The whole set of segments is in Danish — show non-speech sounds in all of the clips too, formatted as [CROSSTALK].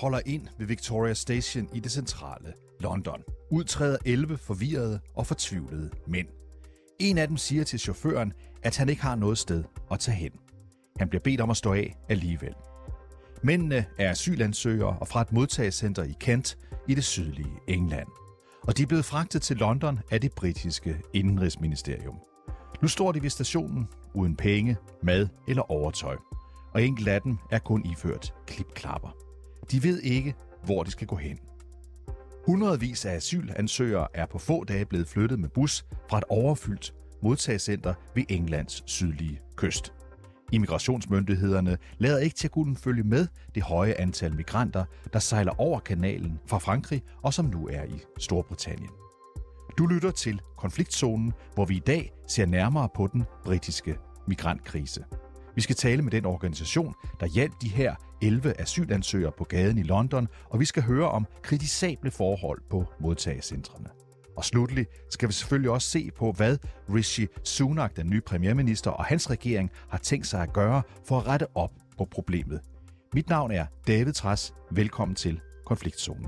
holder ind ved Victoria Station i det centrale London. Udtræder 11 forvirrede og fortvivlede mænd. En af dem siger til chaufføren, at han ikke har noget sted at tage hen. Han bliver bedt om at stå af alligevel. Mændene er asylansøgere og fra et modtagelsescenter i Kent i det sydlige England. Og de er blevet fragtet til London af det britiske indenrigsministerium. Nu står de ved stationen uden penge, mad eller overtøj. Og enkelt af dem er kun iført klipklapper. De ved ikke, hvor de skal gå hen. Hundredvis af asylansøgere er på få dage blevet flyttet med bus fra et overfyldt modtagscenter ved Englands sydlige kyst. Immigrationsmyndighederne lader ikke til at kunne følge med det høje antal migranter, der sejler over kanalen fra Frankrig og som nu er i Storbritannien. Du lytter til Konfliktzonen, hvor vi i dag ser nærmere på den britiske migrantkrise. Vi skal tale med den organisation, der hjalp de her 11 asylansøgere på gaden i London, og vi skal høre om kritisable forhold på modtagecentrene. Og slutlig skal vi selvfølgelig også se på, hvad Rishi Sunak, den nye premierminister, og hans regering har tænkt sig at gøre for at rette op på problemet. Mit navn er David Træs. Velkommen til Konfliktzonen.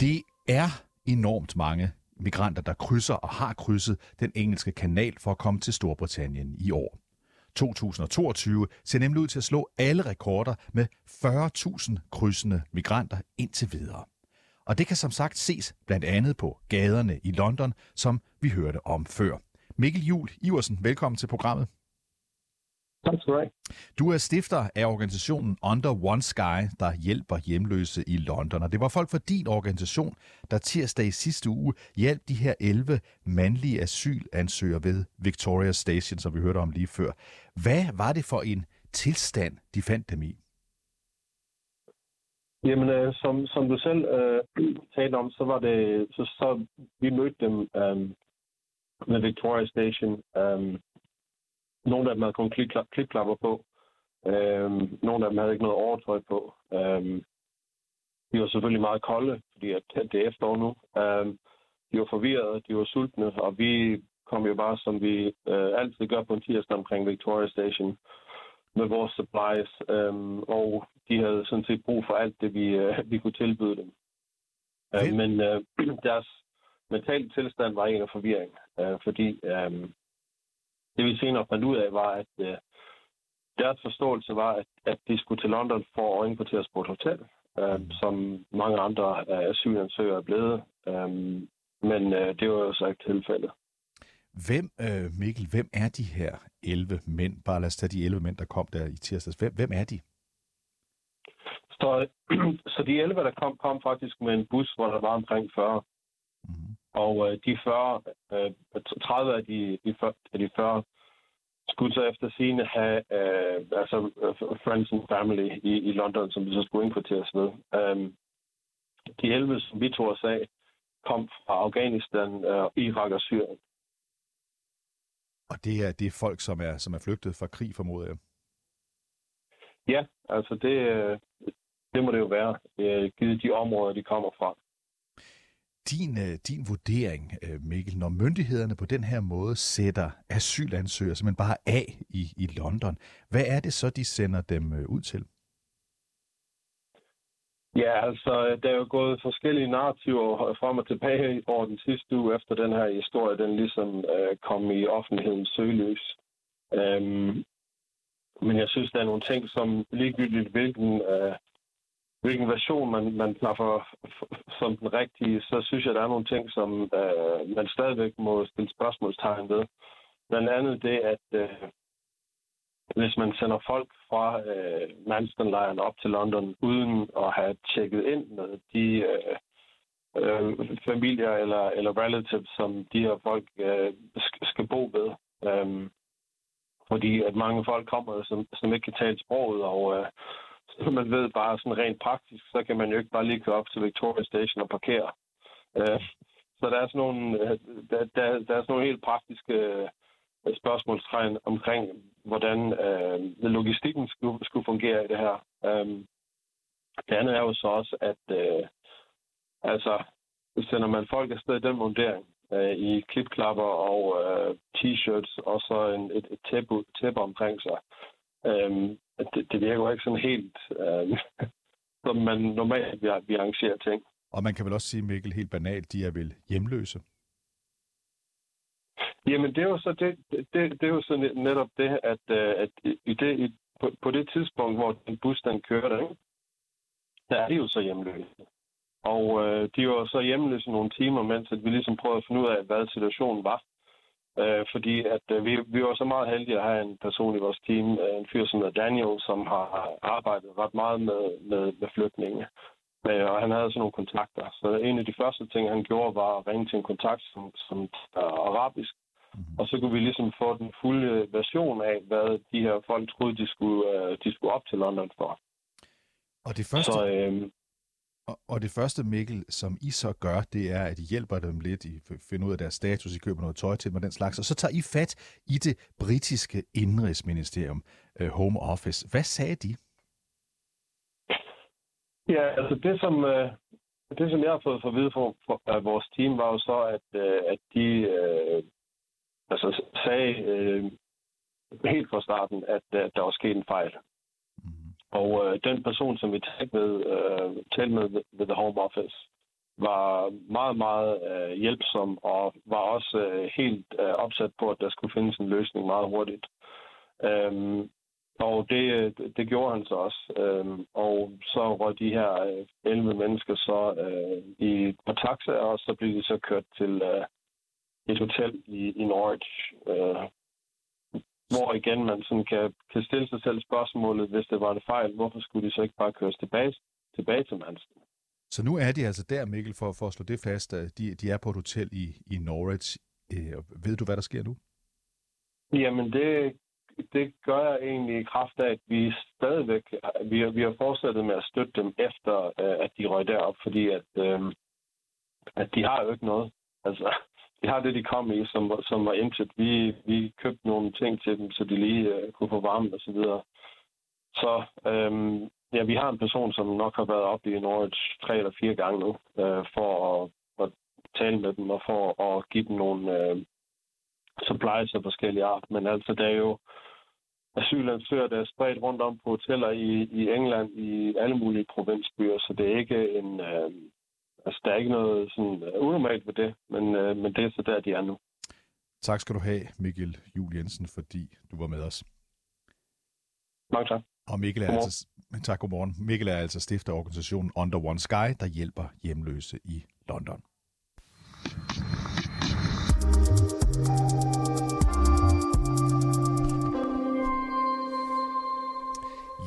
Det er enormt mange migranter, der krydser og har krydset den engelske kanal for at komme til Storbritannien i år. 2022 ser nemlig ud til at slå alle rekorder med 40.000 krydsende migranter indtil videre. Og det kan som sagt ses blandt andet på gaderne i London, som vi hørte om før. Mikkel Jul Iversen, velkommen til programmet. Tak skal du have. Du er stifter af organisationen Under One Sky, der hjælper hjemløse i London. Og det var folk fra din organisation, der tirsdag i sidste uge hjalp de her 11 mandlige asylansøgere ved Victoria Station, som vi hørte om lige før. Hvad var det for en tilstand, de fandt dem i? Jamen, øh, som, som du selv øh, talte om, så var det, så, så vi mødte dem øh, med Victoria Station. Øh, nogle af dem havde kun klipklapper på. Øhm, nogle af dem havde ikke noget overtøj på. Øhm, de var selvfølgelig meget kolde, fordi at det er efterår nu. Øhm, de var forvirrede, de var sultne, og vi kom jo bare, som vi øh, altid gør på en tirsdag omkring Victoria Station, med vores supplies, øhm, og de havde sådan set brug for alt det, vi, øh, vi kunne tilbyde dem. Øh, men øh, [CLEARS THROAT] deres mentale tilstand var en af forvirring, øh, fordi øh, det vi senere fandt ud af, var, at øh, deres forståelse var, at, at de skulle til London for at indkvarteres på et hotel, øh, mm. som mange andre af asylansøgere er blevet. Øh, men øh, det var jo så ikke tilfældet. Hvem, øh, Mikkel, hvem er de her 11 mænd? Bare lad os tage de 11 mænd, der kom der i tirsdags. Hvem, hvem er de? Så, [CLEARS THROAT] så de 11, der kom, kom faktisk med en bus, hvor der var omkring 40. Mm. Og øh, de 40, øh, 30 af de, de, 40, af de 40 skulle så efter sine have øh, altså, uh, friends and family i, i London, som vi så skulle indkvarteres ved. Um, de 11, som vi tog os af, kom fra Afghanistan, øh, Irak og Syrien. Og det er, det er folk, som er, som er flygtet fra krig, formoder jeg? Ja, altså det, øh, det må det jo være, øh, givet de områder, de kommer fra din, øh, din vurdering, øh, Mikkel, når myndighederne på den her måde sætter asylansøgere simpelthen bare af i, i London, hvad er det så, de sender dem øh, ud til? Ja, altså, der er jo gået forskellige narrativer frem og tilbage over den sidste uge, efter den her historie, den ligesom øh, kom i offentlighedens søgeløs. Øhm, men jeg synes, der er nogle ting, som ligegyldigt hvilken øh, hvilken version man, man knapper som den rigtige, så synes jeg, der er nogle ting, som øh, man stadigvæk må stille spørgsmålstegn ved. Blandt andet det, at øh, hvis man sender folk fra øh, Manston-lejren op til London, uden at have tjekket ind med de øh, øh, familier eller, eller relatives, som de her folk øh, skal bo ved. Øh, fordi at mange folk kommer, som, som ikke kan tale sproget, og øh, så man ved bare sådan rent praktisk, så kan man jo ikke bare lige køre op til Victoria Station og parkere. Øh, så der er sådan nogle, øh, der, der, der er sådan nogle helt praktiske øh, spørgsmålstegn omkring, hvordan øh, logistikken skulle, skulle fungere i det her. Øh, det andet er jo så også, at øh, altså, sender man folk afsted i den vurdering, øh, i klipklapper og øh, t-shirts, og så en, et, et tæppe, tæppe omkring sig. Øhm, det, det virker jo ikke sådan helt, øh, [LAUGHS] som man normalt vil, vil arrangere ting. Og man kan vel også sige, Mikkel, helt banalt, de er vel hjemløse? Jamen, det er jo så, det, det, det er jo så netop det, at, øh, at i det, i, på, på det tidspunkt, hvor den bus den kørte, ikke, der er de jo så hjemløse. Og øh, de var så hjemløse nogle timer, mens at vi ligesom prøvede at finde ud af, hvad situationen var. Øh, fordi at øh, vi, vi var så meget heldige at have en person i vores team, øh, en fyr som hedder Daniel, som har arbejdet ret meget med, med, med flygtninge. Øh, og han havde sådan nogle kontakter. Så en af de første ting, han gjorde, var at ringe til en kontakt, som, som er arabisk. Mm-hmm. Og så kunne vi ligesom få den fulde version af, hvad de her folk troede, de skulle, øh, de skulle op til London for. Og det første, så, øh, og, det første, Mikkel, som I så gør, det er, at I hjælper dem lidt, I finder ud af deres status, I køber noget tøj til dem og den slags, og så tager I fat i det britiske indrigsministerium, øh, Home Office. Hvad sagde de? Ja, altså det som, øh, det, som jeg har fået for at vide fra, vores team, var jo så, at, øh, at de altså, sagde uh, helt fra starten, at, at der var sket en fejl. Og øh, den person, som vi talte med, øh, talte med ved The Home Office, var meget, meget øh, hjælpsom og var også øh, helt øh, opsat på, at der skulle findes en løsning meget hurtigt. Øhm, og det, øh, det gjorde han så også. Øhm, og så røg de her øh, 11 mennesker så øh, i et par taxaer, og så blev de så kørt til øh, et hotel i, i Norwich, øh, hvor igen man sådan kan, kan stille sig selv spørgsmålet, hvis det var en fejl, hvorfor skulle de så ikke bare køres tilbage, tilbage til Manchester? Så nu er de altså der, Mikkel, for, for at slå det fast. De, de er på et hotel i, i Norwich. Øh, ved du, hvad der sker nu? Jamen, det, det gør jeg egentlig i kraft af, at vi stadigvæk vi, har, vi har fortsat med at støtte dem efter, øh, at de røg derop, fordi at, øh, at de har jo ikke noget. Altså, de har det, de kom i, som, som var intet. Vi, vi købte nogle ting til dem, så de lige uh, kunne få varme og så videre. Så øhm, ja, vi har en person, som nok har været oppe i Norwich tre eller fire gange nu, øh, for at, at tale med dem og for at give dem nogle øh, supplies af forskellige art. Men altså, der er jo asylansøgere, der er spredt rundt om på hoteller i, i England, i alle mulige provinsbyer, så det er ikke en, øh, Altså, der er ikke noget sådan uh, unormalt ved det, men, uh, men det er så der, de er nu. Tak skal du have, Mikkel Jul Jensen, fordi du var med os. Mange tak. Og Mikkel er godmorgen. altså, tak, godmorgen. Mikkel er altså stifter af organisationen Under One Sky, der hjælper hjemløse i London.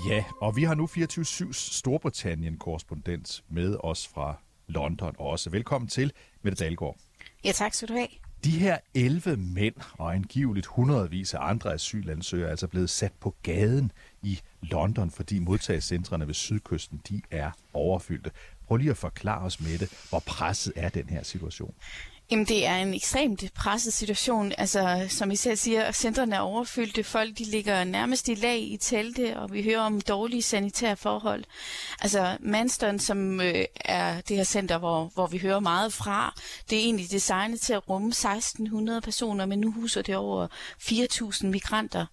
Ja, og vi har nu 24-7 Storbritannien-korrespondent med os fra London også. Velkommen til, Mette Dahlgaard. Ja, tak skal du have. De her 11 mænd og angiveligt hundredvis af andre asylansøgere er altså blevet sat på gaden i London, fordi modtagscentrene ved sydkysten de er overfyldte. Prøv lige at forklare os med det, hvor presset er den her situation. Jamen, det er en ekstremt presset situation. Altså, som I selv siger, centrene er overfyldte. Folk, de ligger nærmest i lag i telte, og vi hører om dårlige sanitære forhold. Altså, Manston, som øh, er det her center, hvor, hvor vi hører meget fra, det er egentlig designet til at rumme 1600 personer, men nu huser det over 4000 migranter.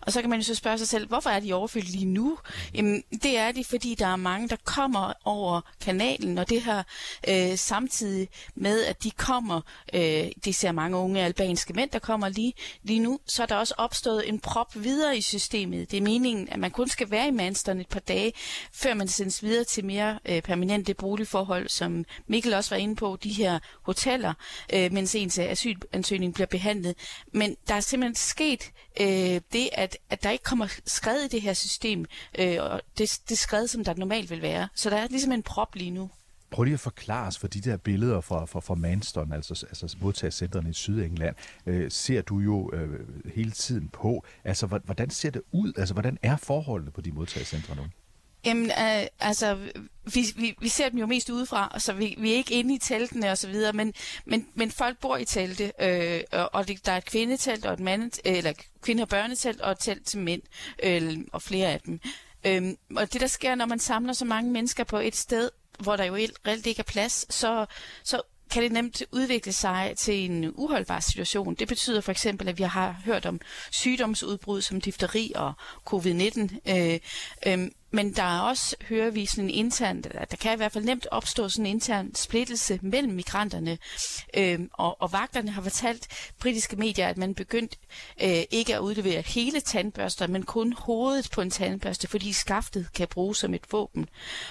Og så kan man jo så spørge sig selv, hvorfor er de overfyldt lige nu? Jamen, det er de, fordi der er mange, der kommer over kanalen, og det her øh, samtidig med, at de kommer kommer, øh, det ser mange unge albanske mænd, der kommer lige, lige nu, så er der også opstået en prop videre i systemet. Det er meningen, at man kun skal være i Manston et par dage, før man sendes videre til mere øh, permanente boligforhold, som Mikkel også var inde på, de her hoteller, øh, mens ens asylansøgning bliver behandlet. Men der er simpelthen sket øh, det, at, at der ikke kommer skred i det her system, øh, og det, det skred, som der normalt vil være. Så der er ligesom en prop lige nu. Prøv lige at forklare os for de der billeder fra, fra, fra Manston, altså, altså modtagscentrene i Sydengland, øh, ser du jo øh, hele tiden på. Altså, hvordan ser det ud? Altså, hvordan er forholdene på de modtagscentre nu? Jamen, øh, altså, vi, vi, vi ser dem jo mest udefra, så vi, vi er ikke inde i teltene og så videre, men, men, men folk bor i telte, øh, og det, der er et kvindetelt og et mandet, øh, eller kvinde- og børnetelt og et telt til mænd, øh, og flere af dem. Øh, og det, der sker, når man samler så mange mennesker på et sted, hvor der jo reelt ikke er plads, så, så kan det nemt udvikle sig til en uholdbar situation. Det betyder for eksempel, at vi har hørt om sygdomsudbrud som difteri og covid-19. Øh, øh, men der er også, hører vi, sådan en intern, der kan i hvert fald nemt opstå sådan en intern splittelse mellem migranterne. Øhm, og, og vagterne har fortalt britiske medier, at man begyndt øh, ikke at udlevere hele tandbørster, men kun hovedet på en tandbørste, fordi skaftet kan bruges som et våben.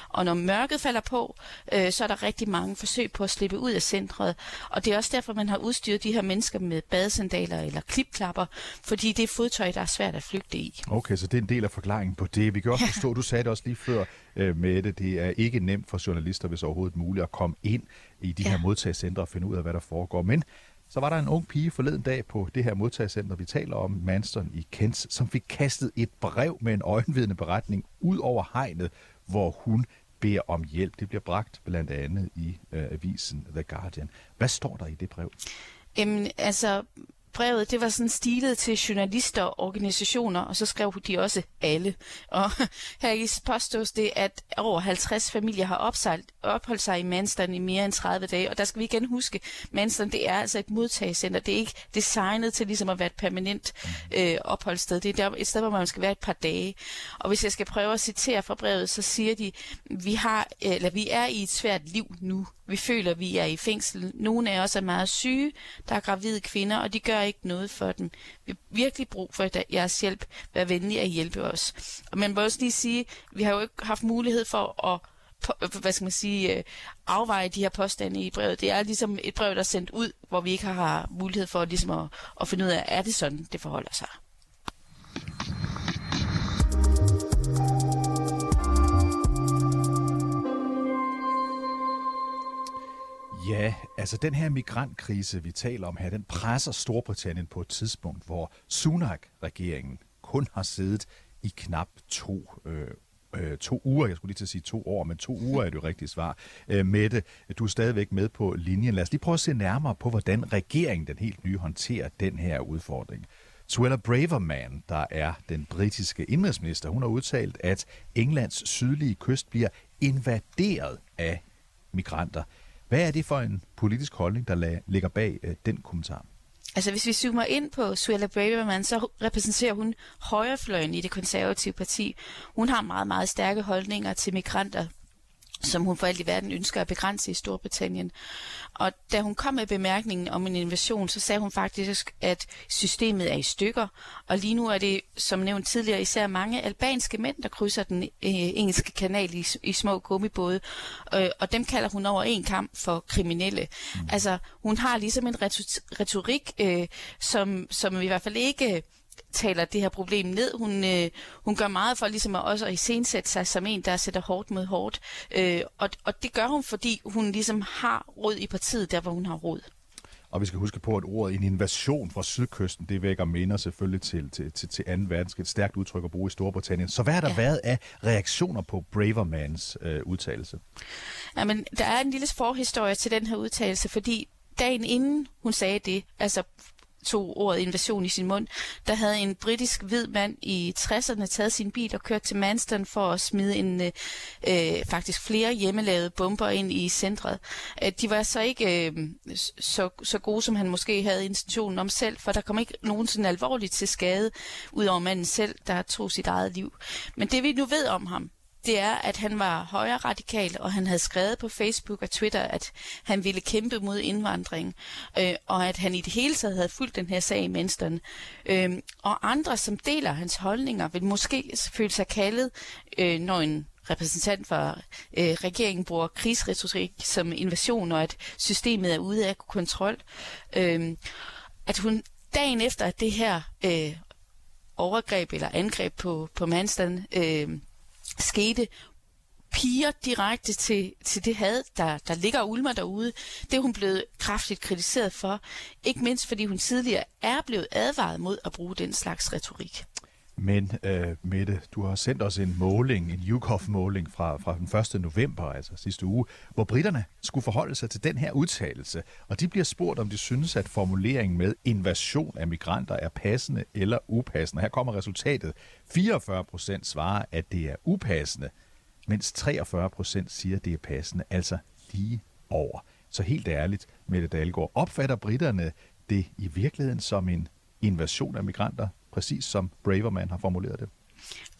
Og når mørket falder på, øh, så er der rigtig mange forsøg på at slippe ud af centret. Og det er også derfor, man har udstyret de her mennesker med badesandaler eller klipklapper, fordi det er fodtøj, der er svært at flygte i. Okay, så det er en del af forklaringen på det. Vi kan også forstå, du sagde det også lige før øh, med det. Det er ikke nemt for journalister, hvis overhovedet muligt, at komme ind i de ja. her modtagscentre og finde ud af, hvad der foregår. Men så var der en ung pige forleden dag på det her modtagscenter, vi taler om, Manston i Kent, som fik kastet et brev med en øjenvidende beretning ud over hegnet, hvor hun beder om hjælp. Det bliver bragt blandt andet i øh, avisen The Guardian. Hvad står der i det brev? Jamen, altså, brevet, det var sådan stilet til journalister og organisationer, og så skrev de også alle. Og [LAUGHS] her i påstås det, at over 50 familier har opsejlt, opholdt sig i Manston i mere end 30 dage, og der skal vi igen huske, Manston det er altså et modtagscenter, det er ikke designet til ligesom at være et permanent øh, opholdssted, det er der et sted, hvor man skal være et par dage. Og hvis jeg skal prøve at citere fra brevet, så siger de, vi har, øh, eller vi er i et svært liv nu. Vi føler, vi er i fængsel. Nogle af os er meget syge, der er gravide kvinder, og de gør ikke noget for dem. Vi har virkelig brug for jeres hjælp. Vær venlig at hjælpe os. Og man må også lige sige, vi har jo ikke haft mulighed for at øh, hvad skal man sige, øh, afveje de her påstande i brevet. Det er ligesom et brev, der er sendt ud, hvor vi ikke har mulighed for ligesom at, at finde ud af, er det sådan, det forholder sig. Ja, altså den her migrantkrise, vi taler om her, den presser Storbritannien på et tidspunkt, hvor Sunak-regeringen kun har siddet i knap to øh, øh, to uger, jeg skulle lige til at sige to år, men to uger er det rigtige svar. Øh, Mette, du er stadigvæk med på linjen. Lad os lige prøve at se nærmere på, hvordan regeringen, den helt nye, håndterer den her udfordring. Suella Braverman, der er den britiske indrigsminister, hun har udtalt, at Englands sydlige kyst bliver invaderet af migranter. Hvad er det for en politisk holdning, der ligger bag øh, den kommentar? Altså hvis vi zoomer ind på Suella Braverman, så repræsenterer hun højrefløjen i det konservative parti. Hun har meget, meget stærke holdninger til migranter, som hun for alt i verden ønsker at begrænse i Storbritannien. Og da hun kom med bemærkningen om en invasion, så sagde hun faktisk, at systemet er i stykker, og lige nu er det, som nævnt tidligere, især mange albanske mænd, der krydser den øh, engelske kanal i, i små gummibåde, øh, og dem kalder hun over en kamp for kriminelle. Mm. Altså, hun har ligesom en retorik, øh, som, som i hvert fald ikke taler det her problem ned. Hun, øh, hun gør meget for ligesom at også at iscenesætte sig som en, der sætter hårdt mod hårdt. Øh, og, og det gør hun, fordi hun ligesom har råd i partiet, der hvor hun har råd. Og vi skal huske på, at ordet en invasion fra sydkysten, det vækker minder selvfølgelig til, til, til, til 2. verdenskrig. Et stærkt udtryk at bruge i Storbritannien. Så hvad har der ja. været af reaktioner på Bravermans øh, udtalelse? Jamen, der er en lille forhistorie til den her udtalelse, fordi dagen inden hun sagde det, altså tog ordet invasion i sin mund, der havde en britisk hvid mand i 60'erne taget sin bil og kørt til Manston for at smide en øh, øh, faktisk flere hjemmelavede bomber ind i centret. Øh, de var så ikke øh, så, så gode, som han måske havde intentionen om selv, for der kom ikke nogen sådan alvorligt til skade, udover manden selv, der tog sit eget liv. Men det vi nu ved om ham, det er, at han var højre radikal, og han havde skrevet på Facebook og Twitter, at han ville kæmpe mod indvandring, øh, og at han i det hele taget havde fulgt den her sag i Mensteren. Øh, og andre, som deler hans holdninger, vil måske føle sig kaldet, øh, når en repræsentant for øh, regeringen bruger krigsretorik som invasion, og at systemet er ude af kontrol. Øh, at hun dagen efter, at det her øh, overgreb eller angreb på, på Manston øh, skete, piger direkte til, til det had, der, der ligger og ulmer derude. Det er hun blevet kraftigt kritiseret for. Ikke mindst fordi hun tidligere er blevet advaret mod at bruge den slags retorik. Men uh, Mette, du har sendt os en måling, en YouGov-måling fra, fra den 1. november, altså sidste uge, hvor britterne skulle forholde sig til den her udtalelse. Og de bliver spurgt, om de synes, at formuleringen med invasion af migranter er passende eller upassende. Her kommer resultatet. 44 procent svarer, at det er upassende, mens 43 procent siger, at det er passende, altså lige over. Så helt ærligt, Mette Dahlgaard, opfatter britterne det i virkeligheden som en invasion af migranter, præcis som Braverman har formuleret det?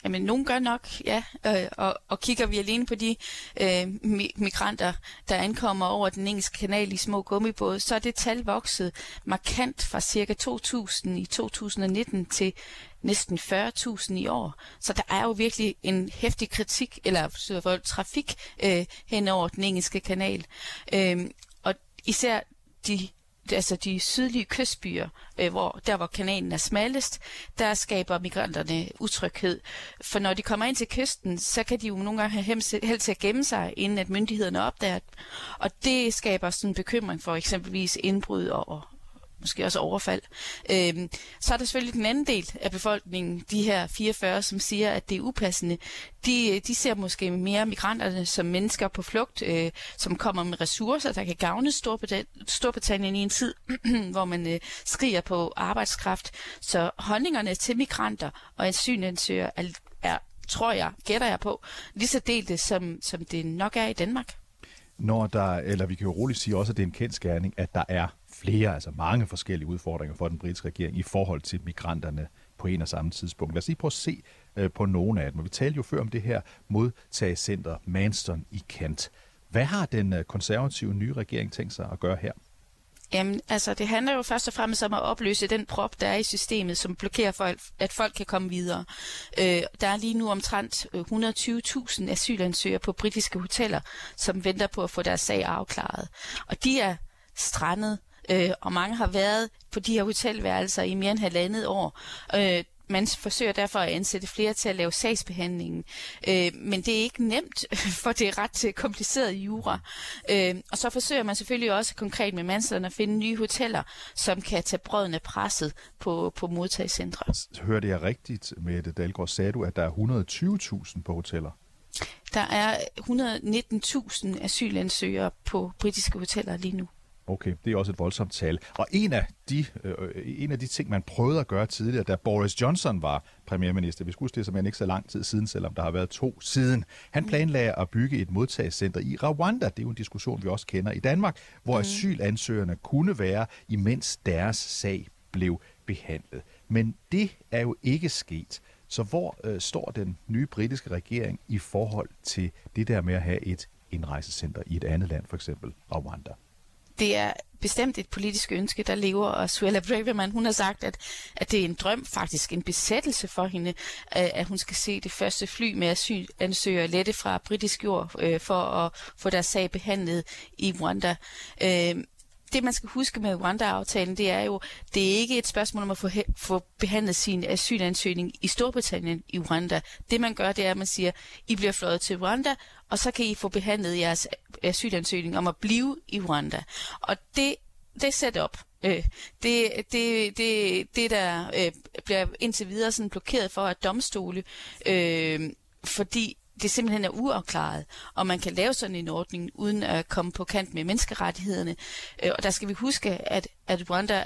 Jamen, nogen gør nok, ja. Øh, og, og kigger vi alene på de øh, migranter, der ankommer over den engelske kanal i små gummibåde, så er det tal vokset markant fra cirka 2.000 i 2019 til næsten 40.000 i år. Så der er jo virkelig en hæftig kritik, eller trafik øh, hen over den engelske kanal. Øh, og især de altså de sydlige kystbyer, øh, hvor der hvor kanalen er smallest, der skaber migranterne utryghed. For når de kommer ind til kysten, så kan de jo nogle gange have held til at gemme sig, inden at myndighederne opdager Og det skaber sådan en bekymring for eksempelvis indbrud og, måske også overfald. Øhm, så er der selvfølgelig den anden del af befolkningen, de her 44, som siger, at det er upassende. De, de ser måske mere migranterne som mennesker på flugt, øh, som kommer med ressourcer, der kan gavne Storbritannien i en tid, [CLEARS THROAT] hvor man øh, skriger på arbejdskraft. Så holdningerne til migranter og asylansøgere er, er tror jeg, gætter jeg på, lige så delte, som, som det nok er i Danmark. Når der, eller vi kan jo roligt sige også, at det er en kendskærning, at der er flere, altså mange forskellige udfordringer for den britiske regering i forhold til migranterne på en og samme tidspunkt. Lad os lige prøve at se øh, på nogle af dem. Vi talte jo før om det her modtagecenter Manston i Kent. Hvad har den øh, konservative nye regering tænkt sig at gøre her? Jamen, altså, det handler jo først og fremmest om at opløse den prop, der er i systemet, som blokerer for, at folk kan komme videre. Øh, der er lige nu omtrent øh, 120.000 asylansøgere på britiske hoteller, som venter på at få deres sag afklaret. Og de er strandet øh, og mange har været på de her hotelværelser i mere end halvandet år. Øh, man forsøger derfor at ansætte flere til at lave sagsbehandlingen. Øh, men det er ikke nemt, [LAUGHS] for det er ret til kompliceret jura. Øh, og så forsøger man selvfølgelig også konkret med Mansland at finde nye hoteller, som kan tage brødene presset på, på modtagscentre. Hørte jeg rigtigt med det, Dalgaard? Sagde du, at der er 120.000 på hoteller? Der er 119.000 asylansøgere på britiske hoteller lige nu. Okay, det er også et voldsomt tal. Og en af, de, øh, en af de ting, man prøvede at gøre tidligere, da Boris Johnson var premierminister, vi skulle det som ikke så lang tid siden, selvom der har været to siden, han planlagde at bygge et modtagscenter i Rwanda. Det er jo en diskussion, vi også kender i Danmark, hvor mm. asylansøgerne kunne være, imens deres sag blev behandlet. Men det er jo ikke sket. Så hvor øh, står den nye britiske regering i forhold til det der med at have et indrejsecenter i et andet land, for eksempel Rwanda? Det er bestemt et politisk ønske, der lever, og Suella Braverman, hun har sagt, at, at det er en drøm, faktisk en besættelse for hende, øh, at hun skal se det første fly med asylansøgere lette fra britisk jord øh, for at få deres sag behandlet i Rwanda. Øh, det, man skal huske med Rwanda-aftalen, det er jo, det er ikke et spørgsmål om at få, få behandlet sin asylansøgning i Storbritannien i Rwanda. Det, man gør, det er, at man siger, I bliver fløjet til Rwanda, og så kan I få behandlet jeres asylansøgning om at blive i Rwanda. Og det, det sæt op, øh, det, det, det, det, der øh, bliver indtil videre sådan blokeret for at domstole, øh, fordi det simpelthen er uafklaret, og man kan lave sådan en ordning uden at komme på kant med menneskerettighederne. Øh, og der skal vi huske, at, at Rwanda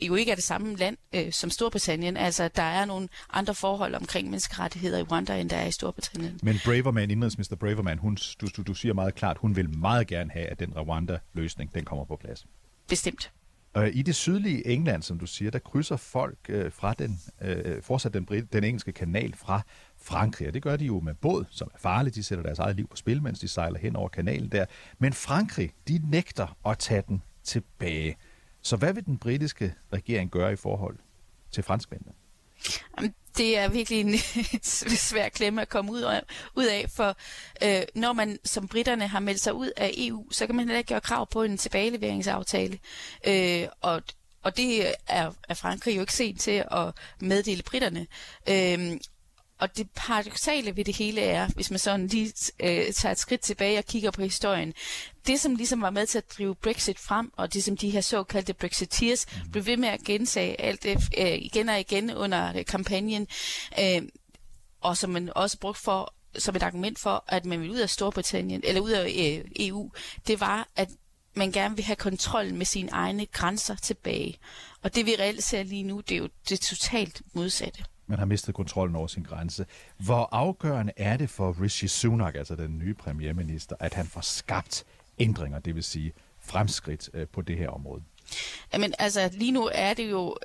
jo ikke er det samme land øh, som Storbritannien. Altså, der er nogle andre forhold omkring menneskerettigheder i Rwanda, end der er i Storbritannien. Men Braverman, indrigsminister Braverman, hun, du, du, du siger meget klart, hun vil meget gerne have, at den Rwanda-løsning, den kommer på plads. Bestemt. Og I det sydlige England, som du siger, der krydser folk øh, fra den, øh, fortsat den, den engelske kanal fra Frankrig, og det gør de jo med båd, som er farligt. De sætter deres eget liv på spil, mens de sejler hen over kanalen der. Men Frankrig, de nægter at tage den tilbage. Så hvad vil den britiske regering gøre i forhold til franskmændene? Det er virkelig en [LAUGHS] svær klemme at komme ud af, ud af for øh, når man som britterne har meldt sig ud af EU, så kan man heller ikke gøre krav på en tilbageleveringsaftale. Øh, og og det er, er Frankrig jo ikke sent til at meddele britterne. Øh, og det paradoxale ved det hele er, hvis man sådan lige øh, tager et skridt tilbage og kigger på historien, det som ligesom var med til at drive Brexit frem, og det som de her såkaldte Brexiteers mm. blev ved med at gentage alt det, øh, igen og igen under øh, kampagnen, øh, og som man også brugte for som et argument for, at man ville ud af Storbritannien, eller ud af øh, EU, det var, at man gerne vil have kontrol med sine egne grænser tilbage. Og det vi reelt ser lige nu, det er jo det totalt modsatte man har mistet kontrollen over sin grænse. Hvor afgørende er det for Rishi Sunak, altså den nye premierminister, at han får skabt ændringer, det vil sige fremskridt øh, på det her område? Jamen altså, lige nu er det jo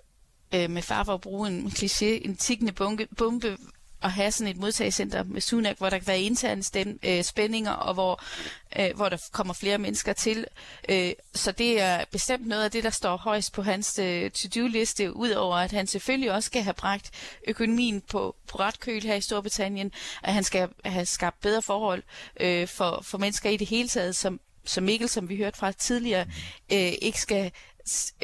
øh, med far for at bruge en kliché, en tikkende bunke, bombe at have sådan et modtagelsescenter med Sunak, hvor der kan være interne stem, øh, spændinger, og hvor, øh, hvor der kommer flere mennesker til. Øh, så det er bestemt noget af det, der står højst på hans øh, to-do-liste, udover at han selvfølgelig også skal have bragt økonomien på, på ret køl her i Storbritannien, at han skal have skabt bedre forhold øh, for, for mennesker i det hele taget, som, som Mikkel, som vi hørte fra tidligere, øh, ikke skal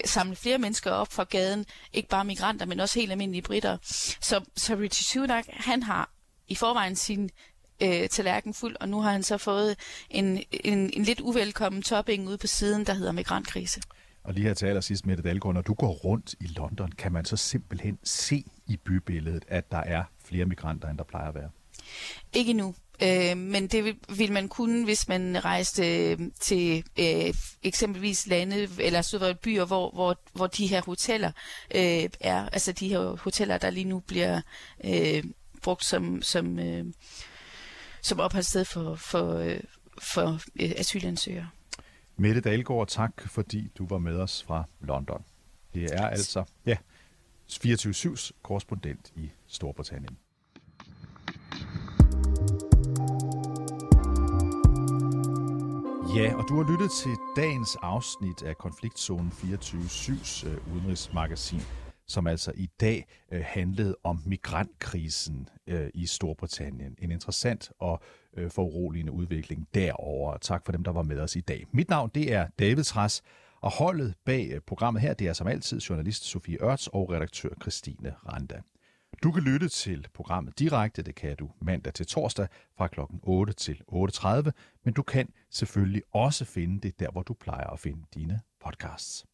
samle flere mennesker op fra gaden, ikke bare migranter, men også helt almindelige britter. Så, så Richie Sunak, han har i forvejen sin øh, tallerken fuld, og nu har han så fået en, en, en lidt uvelkommen topping ude på siden, der hedder migrantkrise. Og lige her til allersidst, Mette Dahlgaard, når du går rundt i London, kan man så simpelthen se i bybilledet, at der er flere migranter, end der plejer at være? Ikke nu. Øh, men det vil, vil man kunne, hvis man rejste øh, til øh, eksempelvis lande eller store byer, hvor, hvor, hvor de her hoteller øh, er, altså de her hoteller, der lige nu bliver øh, brugt som, som, øh, som opholdssted for, for, øh, for øh, asylansøgere. Mette Dahlgaard, tak fordi du var med os fra London. Det er altså ja, 24-7's korrespondent i Storbritannien. Ja, og du har lyttet til dagens afsnit af Konfliktzone 24-7's øh, udenrigsmagasin, som altså i dag øh, handlede om migrantkrisen øh, i Storbritannien. En interessant og øh, foruroligende udvikling derover. Tak for dem, der var med os i dag. Mit navn det er David Træs, og holdet bag øh, programmet her, det er som altid journalist Sofie Ørts og redaktør Christine Randa. Du kan lytte til programmet direkte, det kan du mandag til torsdag fra kl. 8 til 8.30, men du kan selvfølgelig også finde det der, hvor du plejer at finde dine podcasts.